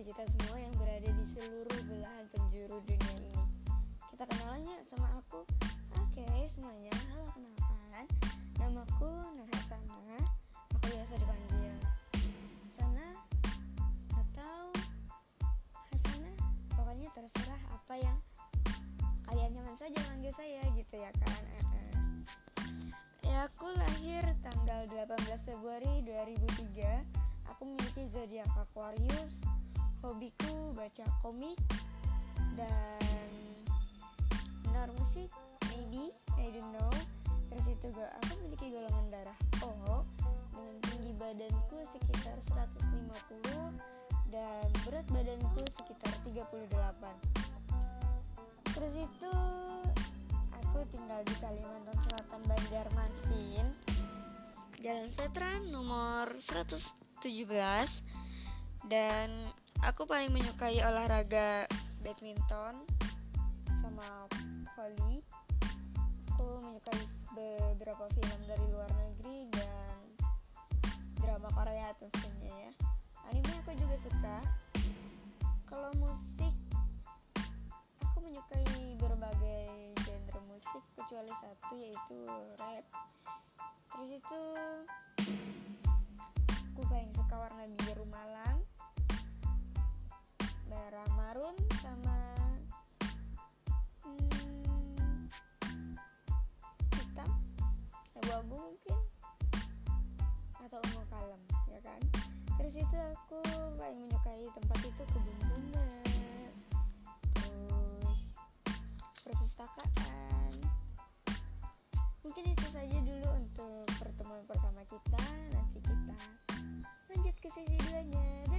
bagi kita semua yang berada di seluruh belahan penjuru dunia ini. Kita kenalan yuk sama aku. Oke, okay, semuanya. Halo, kenalan. Namaku Nurhasana. Aku biasa dipanggil Sana atau Hasana. Pokoknya terserah apa yang kalian nyaman saja manggil saya gitu ya kan. Ya, aku lahir tanggal 18 Februari 2003 aku memiliki zodiak Aquarius hobiku baca komik dan mendengar musik maybe I don't know. Terus itu gue aku memiliki golongan darah O dengan tinggi badanku sekitar 150 dan berat badanku sekitar 38 terus itu aku tinggal di Kalimantan Selatan Banjarmasin Jalan Veteran nomor 117 dan aku paling menyukai olahraga badminton sama volley. Aku menyukai beberapa film dari luar negeri dan drama Korea tentunya ya. Anime aku juga suka. Kalau musik menyukai berbagai genre musik kecuali satu yaitu rap. Terus itu abu-abu mungkin. Atau ungu kalem ya kan? Terus itu aku paling menyukai tempat itu kebun bunga. Perpustakaan. Mungkin itu saja dulu untuk pertemuan pertama kita. Nanti kita lanjut ke sesi duanya